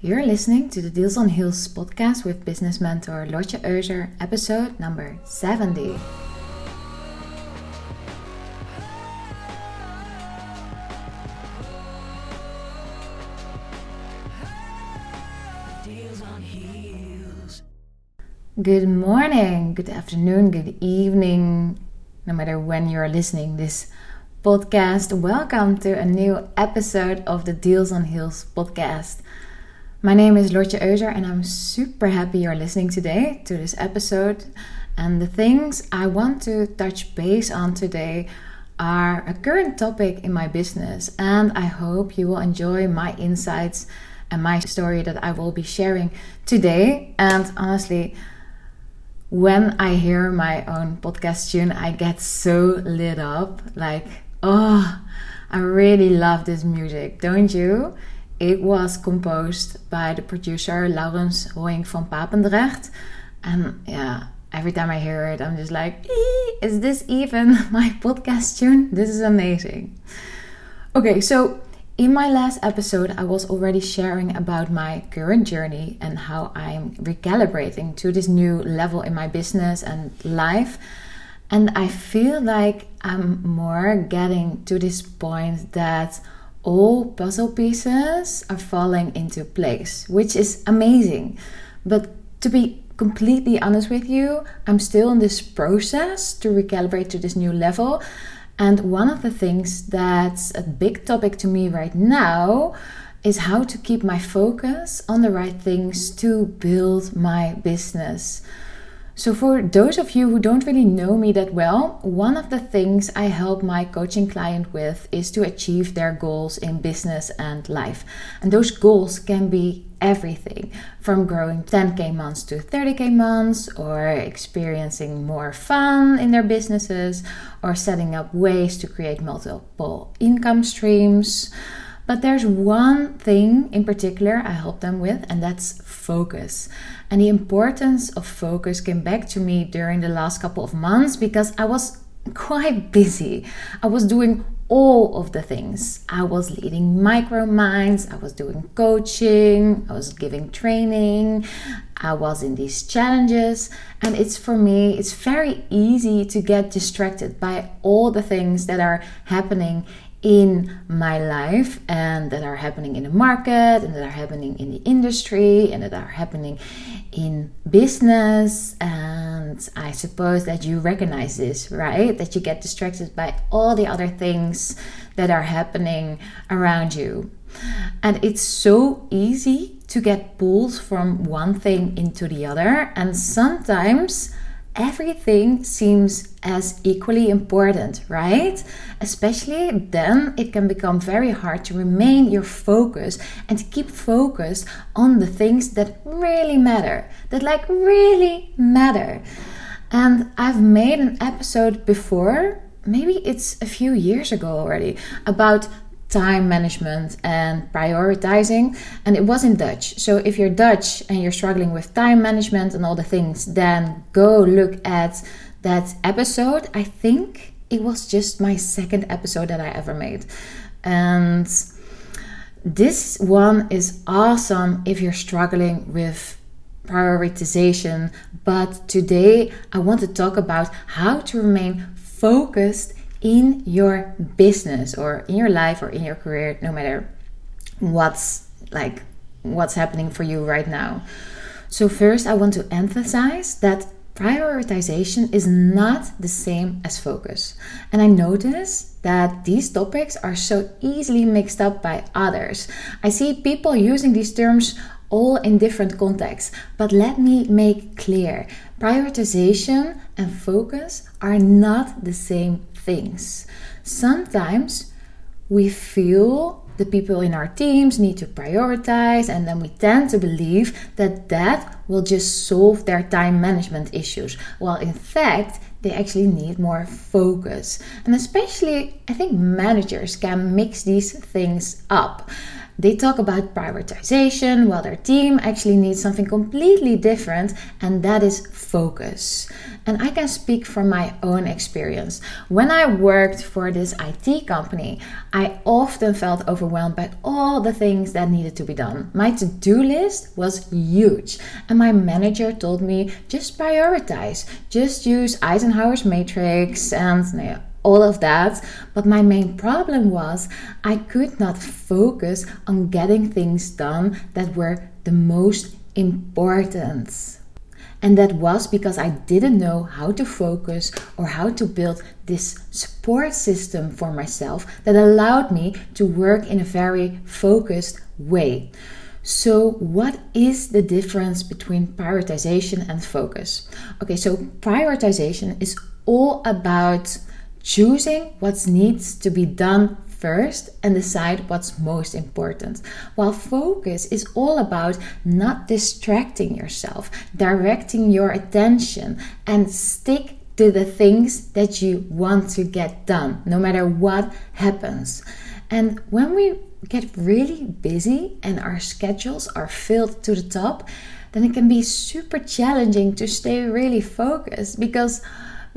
You're listening to the Deals on Heels podcast with business mentor Lotje Euser, episode number 70. Good morning, good afternoon, good evening, no matter when you're listening this podcast. Welcome to a new episode of the Deals on Heels podcast. My name is Lotje Euser, and I'm super happy you're listening today to this episode. And the things I want to touch base on today are a current topic in my business, and I hope you will enjoy my insights and my story that I will be sharing today. And honestly, when I hear my own podcast tune, I get so lit up. Like, oh, I really love this music, don't you? It was composed by the producer Laurens Roying van Papendrecht. And yeah, every time I hear it, I'm just like, is this even my podcast tune? This is amazing. Okay, so in my last episode, I was already sharing about my current journey and how I'm recalibrating to this new level in my business and life. And I feel like I'm more getting to this point that all puzzle pieces are falling into place, which is amazing. But to be completely honest with you, I'm still in this process to recalibrate to this new level. And one of the things that's a big topic to me right now is how to keep my focus on the right things to build my business. So, for those of you who don't really know me that well, one of the things I help my coaching client with is to achieve their goals in business and life. And those goals can be everything from growing 10k months to 30k months, or experiencing more fun in their businesses, or setting up ways to create multiple income streams. But there's one thing in particular I help them with, and that's focus. And the importance of focus came back to me during the last couple of months because I was quite busy. I was doing all of the things. I was leading micro minds, I was doing coaching, I was giving training, I was in these challenges. And it's for me, it's very easy to get distracted by all the things that are happening in my life and that are happening in the market and that are happening in the industry and that are happening in business. And i suppose that you recognize this right? That you get distracted by all the other things that are happening around you. And it's so easy to get pulled from one thing into the other. And sometimes everything seems as equally important, right? Especially then it can become very hard to remain your focus and to keep focused on the things that really matter, that like really matter. And I've made an episode before, maybe it's a few years ago already, about time management and prioritizing and it was in dutch. So if you're dutch and you're struggling with time management and all the things then go look at that episode. I think it was just my second episode that i ever made. And this one is awesome if you're struggling with prioritization. But today i want to talk about how to remain focused in your business or in your life or in your career, no matter what's like what's happening for you right now. So, first, I want to emphasize that prioritization is not the same as focus. And I notice that these topics are so easily mixed up by others. I see people using these terms all in different contexts, but let me make clear prioritization and focus are not the same things. Sometimes we feel the people in our teams need to prioritize, and then we tend to believe that that will just solve their time management issues. Well, in fact, they actually need more focus. And especially, I think managers can mix these things up. They talk about prioritization while their team actually needs something completely different, and that is focus. And I can speak from my own experience. When I worked for this IT company, I often felt overwhelmed by all the things that needed to be done. My to do list was huge, and my manager told me just prioritize, just use Eisenhower's matrix and all of that. But my main problem was I could not focus on getting things done that were the most important. And that was because I didn't know how to focus or how to build this support system for myself that allowed me to work in a very focused way. So, what is the difference between prioritization and focus? Okay, so prioritization is all about choosing what needs to be done first and decide what's most important. While focus is all about not distracting yourself, directing your attention, and stick to the things that you want to get done, no matter what happens. And when we get really busy and our schedules are filled to the top, then it can be super challenging to stay really focused because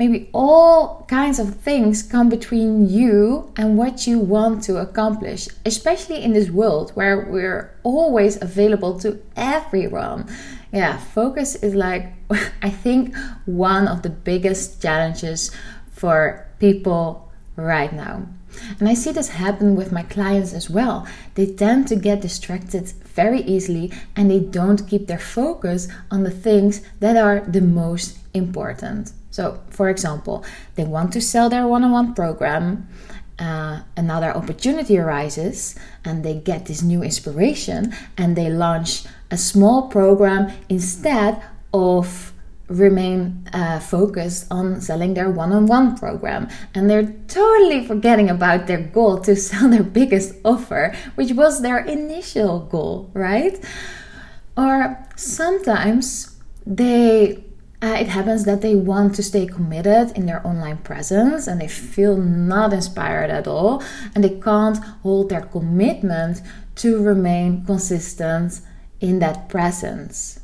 maybe all kinds of things come between you and what you want to accomplish, especially in this world where we're always available to everyone. Yeah, focus is like, I think, one of the biggest challenges for people right now. And I see this happen with my clients as well. They tend to get distracted very easily and they don't keep their focus on the things that are the most important. So, for example, they want to sell their one on one program. Uh, another opportunity arises and they get this new inspiration and they launch a small program instead of remain uh, focused on selling their one-on-one program and they're totally forgetting about their goal to sell their biggest offer which was their initial goal right or sometimes they uh, it happens that they want to stay committed in their online presence and they feel not inspired at all and they can't hold their commitment to remain consistent in that presence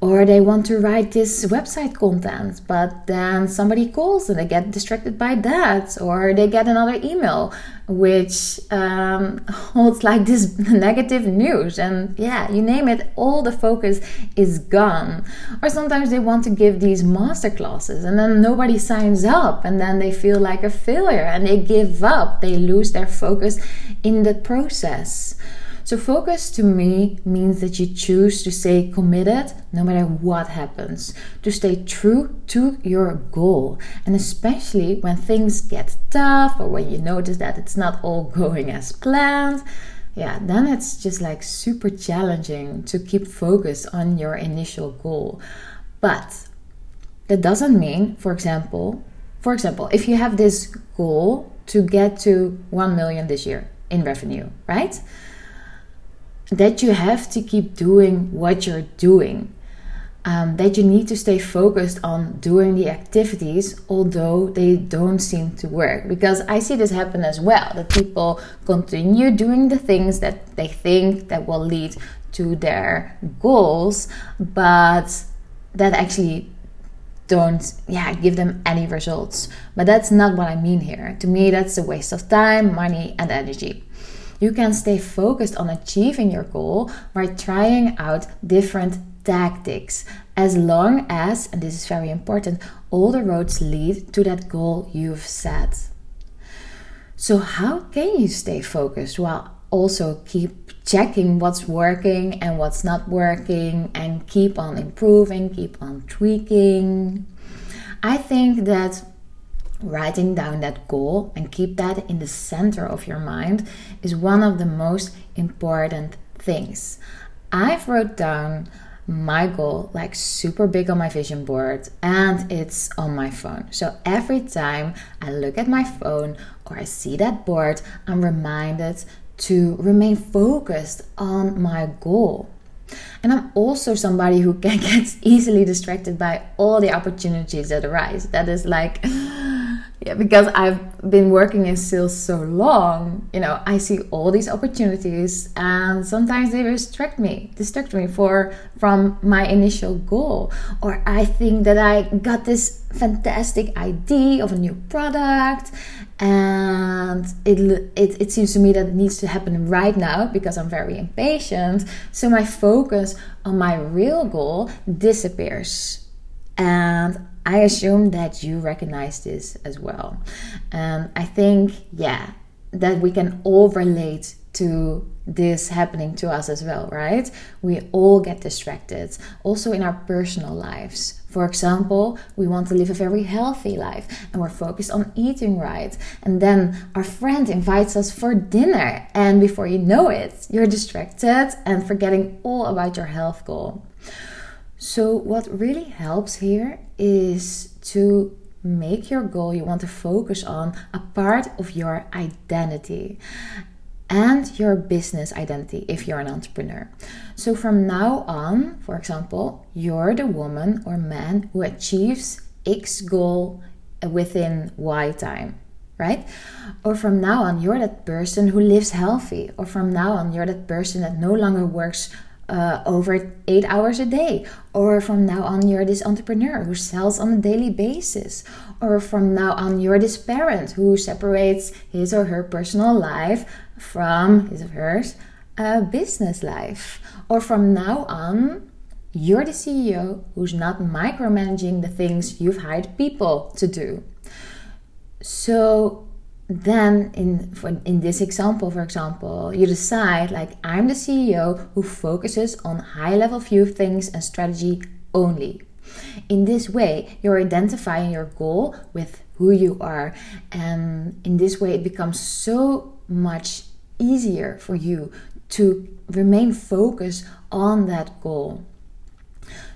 or they want to write this website content but then somebody calls and they get distracted by that or they get another email which um, holds like this negative news and yeah you name it all the focus is gone. Or sometimes they want to give these master classes and then nobody signs up and then they feel like a failure and they give up. They lose their focus in the process so, focus to me means that you choose to stay committed no matter what happens, to stay true to your goal. And especially when things get tough or when you notice that it's not all going as planned, yeah, then it's just like super challenging to keep focus on your initial goal. But that doesn't mean, for example, for example, if you have this goal to get to 1 million this year in revenue, right? That you have to keep doing what you're doing. Um, that you need to stay focused on doing the activities, although they don't seem to work. Because I see this happen as well that people continue doing the things that they think that will lead to their goals, but that actually don't yeah give them any results but that's not what i mean here to me that's a waste of time money and energy you can stay focused on achieving your goal by trying out different tactics as long as, and this is very important, all the roads lead to that goal you've set. So, how can you stay focused while also keep checking what's working and what's not working and keep on improving, keep on tweaking? I think that writing down that goal and keep that in the center of your mind is one of the most important things. I've wrote down my goal like super big on my vision board and it's on my phone. So every time I look at my phone or I see that board, I'm reminded to remain focused on my goal. And I'm also somebody who can get easily distracted by all the opportunities that arise. That is like yeah, because I've been working in sales so long, you know, I see all these opportunities and sometimes they distract me, distract me for from my initial goal. Or I think that I got this fantastic idea of a new product and it, it, it seems to me that it needs to happen right now because I'm very impatient. So my focus on my real goal disappears. And I assume that you recognize this as well. And I think, yeah, that we can all relate to this happening to us as well, right? We all get distracted, also in our personal lives. For example, we want to live a very healthy life and we're focused on eating right. And then our friend invites us for dinner, and before you know it, you're distracted and forgetting all about your health goal. So, what really helps here is to make your goal you want to focus on a part of your identity and your business identity if you're an entrepreneur. So, from now on, for example, you're the woman or man who achieves X goal within Y time right? Or from now on, you're that person who lives healthy. Or from now on, you're that person that no longer works uh, over eight hours a day. Or from now on, you're this entrepreneur who sells on a daily basis. Or from now on, you're this parent who separates his or her personal life from his or her uh, business life. Or from now on, you're the CEO who's not micromanaging the things you've hired people to do. So then in for, in this example for example you decide like i'm the ceo who focuses on high level view of things and strategy only. In this way you're identifying your goal with who you are and in this way it becomes so much easier for you to remain focused on that goal.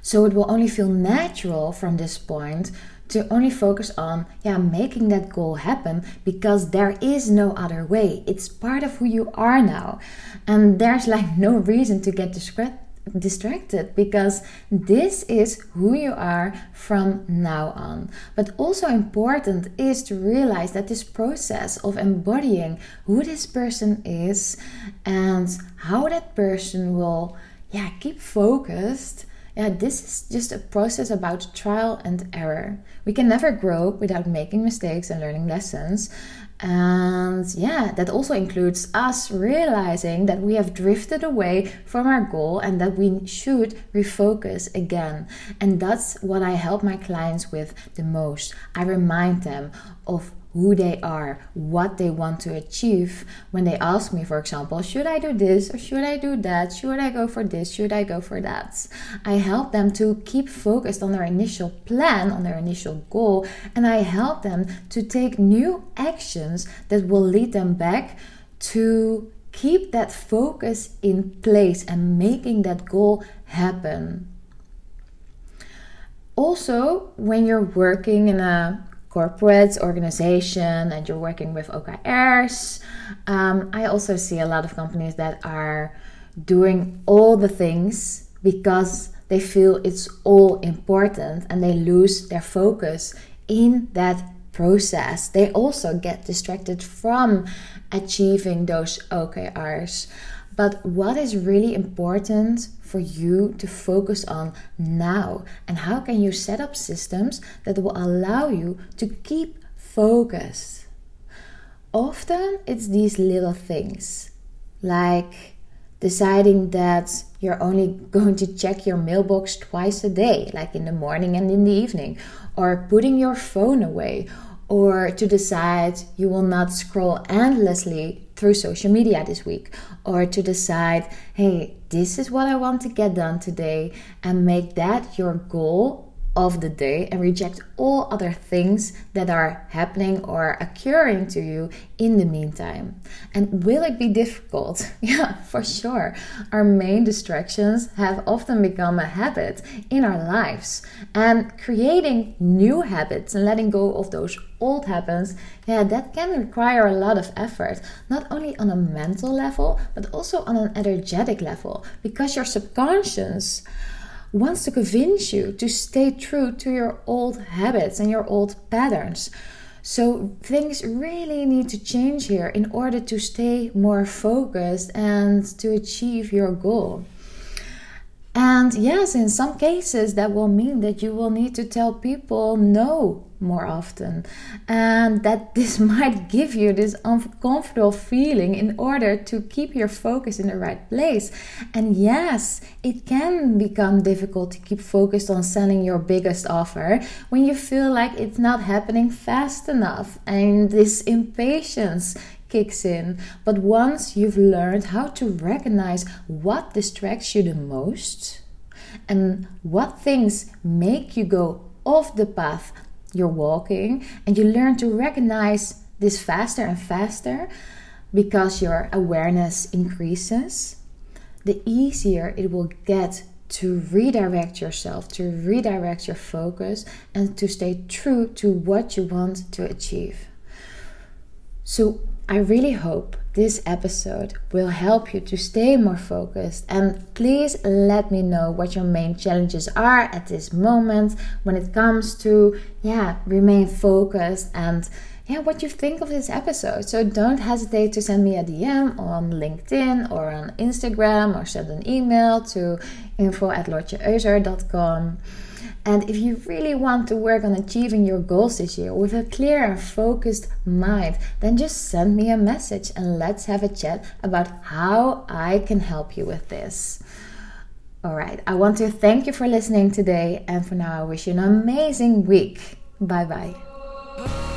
So it will only feel natural from this point to only focus on yeah making that goal happen because there is no other way it's part of who you are now and there's like no reason to get distracted because this is who you are from now on. But also important is to realize that this process of embodying who this person is and how that person will yeah keep focused yeah, this is just a process about trial and error. We can never grow without making mistakes and learning lessons. And yeah, that also includes us realizing that we have drifted away from our goal and that we should refocus again. And that's what I help my clients with the most. I remind them of who they are, what they want to achieve. When they ask me, for example, should I do this or should I do that? Should I go for this? Should I go for that? I help them to keep focused on their initial plan, on their initial goal, and I help them to take new actions that will lead them back to keep that focus in place and making that goal happen. Also, when you're working in a corporate organization and you're working with OKRs. Um, I also see a lot of companies that are doing all the things because they feel it's all important and they lose their focus in that process. They also get distracted from achieving those OKRs. But what is really important for you to focus on now? And how can you set up systems that will allow you to keep focused? Often it's these little things like deciding that you're only going to check your mailbox twice a day, like in the morning and in the evening, or putting your phone away, or to decide you will not scroll endlessly through social media this week, or to decide, hey, this is what I want to get done today, and make that your goal of the day and reject all other things that are happening or occurring to you in the meantime. And will it be difficult? Yeah, for sure. Our main distractions have often become a habit in our lives, and creating new habits and letting go of those old habits, yeah, that can require a lot of effort, not only on a mental level, but also on an energetic level, because your subconscious wants to convince you to stay true to your old habits and your old patterns. So things really need to change here in order to stay more focused and to achieve your goal. And yes, in some cases, that will mean that you will need to tell people no more often. And that this might give you this uncomfortable feeling in order to keep your focus in the right place. And yes, it can become difficult to keep focused on selling your biggest offer when you feel like it's not happening fast enough. And this impatience kicks in. But once you've learned how to recognize what distracts you the most and what things make you go off the path you're walking, and you learn to recognize this faster and faster because your awareness increases, the easier it will get to redirect yourself, to redirect your focus, and to stay true to what you want to achieve. So, I really hope this episode will help you to stay more focused. And please let me know what your main challenges are at this moment when it comes to, yeah, remain focused and yeah, what you think of this episode. So don't hesitate to send me a DM on LinkedIn or on Instagram or send an email to info at lotjeeuser.com. And if you really want to work on achieving your goals this year with a clear and focused mind, then just send me a message and let's have a chat about how I can help you with this. All right, I want to thank you for listening today, and for now, I wish you an amazing week. Bye bye.